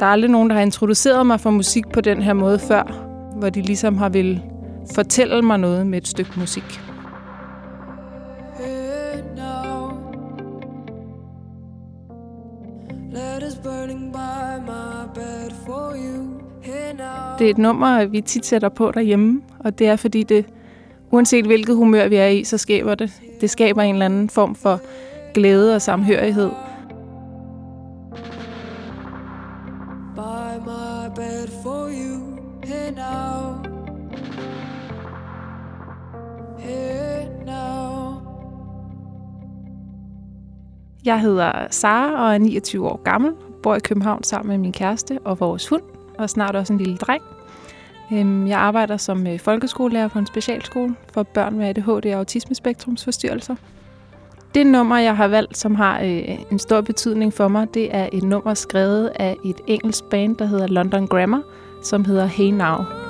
Der er aldrig nogen, der har introduceret mig for musik på den her måde før, hvor de ligesom har vil fortælle mig noget med et stykke musik. Det er et nummer, vi tit sætter på derhjemme, og det er fordi det, uanset hvilket humør vi er i, så skaber det. Det skaber en eller anden form for glæde og samhørighed. Now. Jeg hedder Sara og er 29 år gammel, bor i København sammen med min kæreste og vores hund, og snart også en lille dreng. Øhm, jeg arbejder som øh, folkeskolelærer på en specialskole for børn med ADHD og autismespektrumsforstyrrelser. Det nummer, jeg har valgt, som har øh, en stor betydning for mig, det er et nummer skrevet af et engelsk band, der hedder London Grammar, som hedder Hey Now.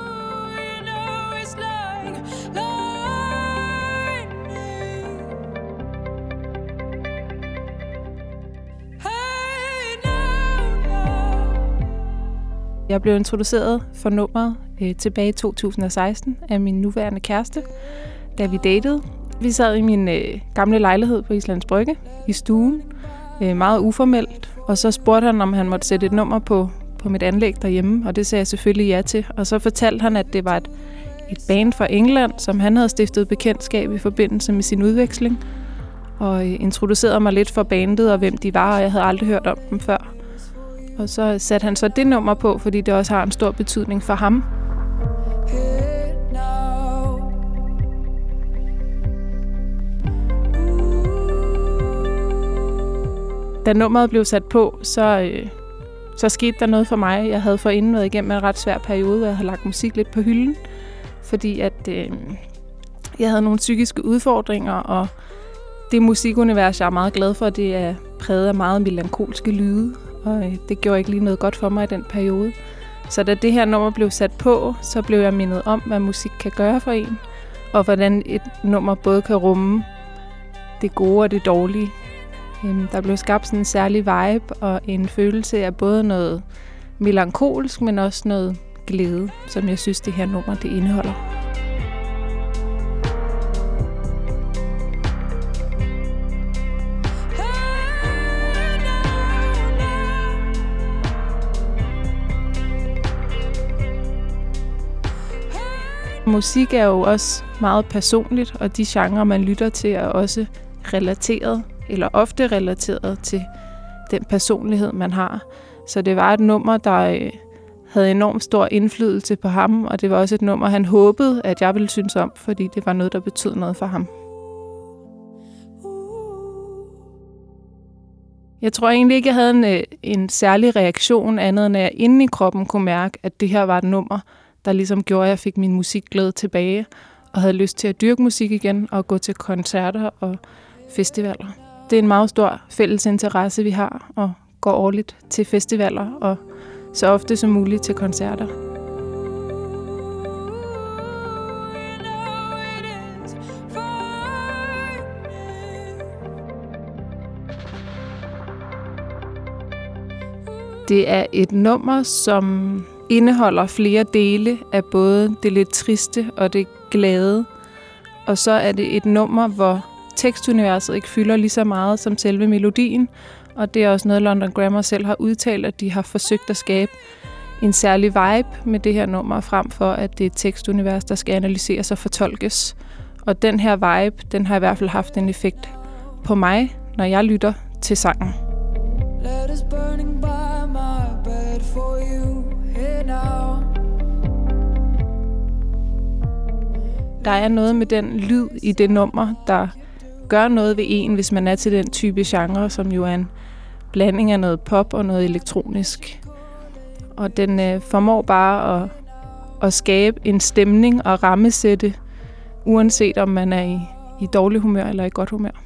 Jeg blev introduceret for nummeret øh, tilbage i 2016 af min nuværende kæreste, da vi datede. Vi sad i min øh, gamle lejlighed på Islands Brygge i stuen, øh, meget uformelt, og så spurgte han, om han måtte sætte et nummer på, på mit anlæg derhjemme, og det sagde jeg selvfølgelig ja til. Og så fortalte han, at det var et, et band fra England, som han havde stiftet bekendtskab i forbindelse med sin udveksling, og øh, introducerede mig lidt for bandet og hvem de var, og jeg havde aldrig hørt om dem før. Og så satte han så det nummer på, fordi det også har en stor betydning for ham. Da nummeret blev sat på, så, øh, så skete der noget for mig. Jeg havde forinden været igennem en ret svær periode, hvor jeg havde lagt musik lidt på hylden, fordi at øh, jeg havde nogle psykiske udfordringer, og det musikunivers, jeg er meget glad for, det er præget af meget melankolske lyde, og øh, det gjorde ikke lige noget godt for mig i den periode. Så da det her nummer blev sat på, så blev jeg mindet om, hvad musik kan gøre for en, og hvordan et nummer både kan rumme det gode og det dårlige. Øhm, der blev skabt sådan en særlig vibe og en følelse af både noget melankolsk, men også noget glæde, som jeg synes, det her nummer det indeholder. Musik er jo også meget personligt, og de genrer, man lytter til, er også relateret, eller ofte relateret til den personlighed, man har. Så det var et nummer, der øh, havde enormt stor indflydelse på ham, og det var også et nummer, han håbede, at jeg ville synes om, fordi det var noget, der betød noget for ham. Jeg tror egentlig ikke, jeg havde en, øh, en særlig reaktion, andet end at jeg inde i kroppen kunne mærke, at det her var et nummer, der ligesom gjorde, at jeg fik min musikglæde tilbage, og havde lyst til at dyrke musik igen og gå til koncerter og festivaler. Det er en meget stor fælles interesse, vi har, og går årligt til festivaler og så ofte som muligt til koncerter. Det er et nummer, som indeholder flere dele af både det lidt triste og det glade. Og så er det et nummer, hvor tekstuniverset ikke fylder lige så meget som selve melodien. Og det er også noget, London Grammar selv har udtalt, at de har forsøgt at skabe en særlig vibe med det her nummer, frem for at det er et tekstunivers, der skal analyseres og fortolkes. Og den her vibe, den har i hvert fald haft en effekt på mig, når jeg lytter til sangen. Let us burning by my bed for you. Der er noget med den lyd i det nummer, der gør noget ved en, hvis man er til den type genre, som jo er en blanding af noget pop og noget elektronisk. Og den øh, formår bare at, at skabe en stemning og rammesætte, uanset om man er i, i dårlig humør eller i godt humør.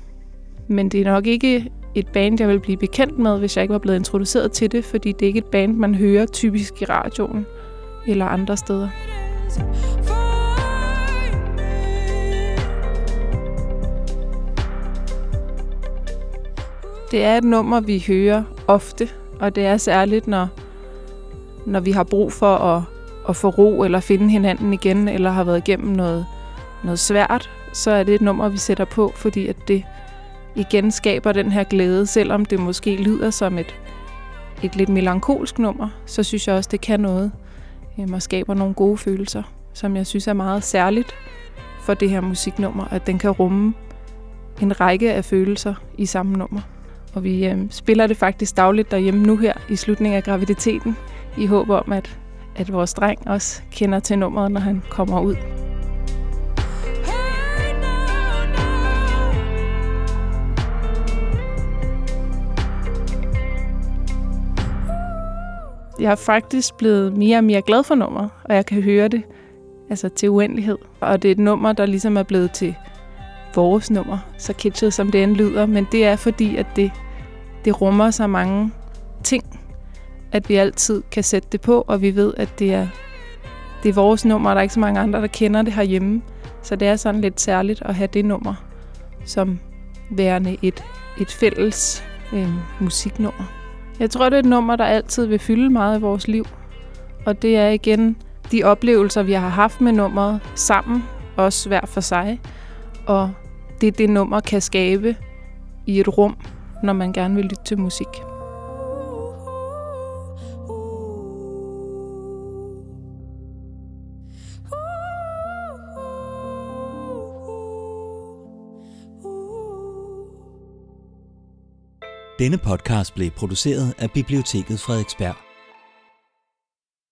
Men det er nok ikke et band, jeg vil blive bekendt med, hvis jeg ikke var blevet introduceret til det, fordi det er ikke et band, man hører typisk i radioen eller andre steder. Det er et nummer, vi hører ofte, og det er særligt, når når vi har brug for at, at få ro eller finde hinanden igen, eller har været igennem noget, noget svært, så er det et nummer, vi sætter på, fordi at det igen skaber den her glæde, selvom det måske lyder som et, et lidt melankolsk nummer, så synes jeg også, det kan noget øhm, og skaber nogle gode følelser, som jeg synes er meget særligt for det her musiknummer, at den kan rumme en række af følelser i samme nummer. Og vi øh, spiller det faktisk dagligt derhjemme nu her i slutningen af graviditeten, i håb om, at, at vores dreng også kender til nummeret, når han kommer ud. Jeg er faktisk blevet mere og mere glad for nummeret, og jeg kan høre det altså til uendelighed. Og det er et nummer, der ligesom er blevet til vores nummer, så kitschet som det end lyder, men det er fordi, at det, det rummer så mange ting, at vi altid kan sætte det på, og vi ved, at det er, det er vores nummer, og der er ikke så mange andre, der kender det herhjemme. Så det er sådan lidt særligt at have det nummer som værende et, et fælles øh, musiknummer. Jeg tror, det er et nummer, der altid vil fylde meget i vores liv. Og det er igen de oplevelser, vi har haft med nummeret sammen, også hver for sig. Og det, det nummer kan skabe i et rum, når man gerne vil lytte til musik. Denne podcast blev produceret af Biblioteket Frederiksberg.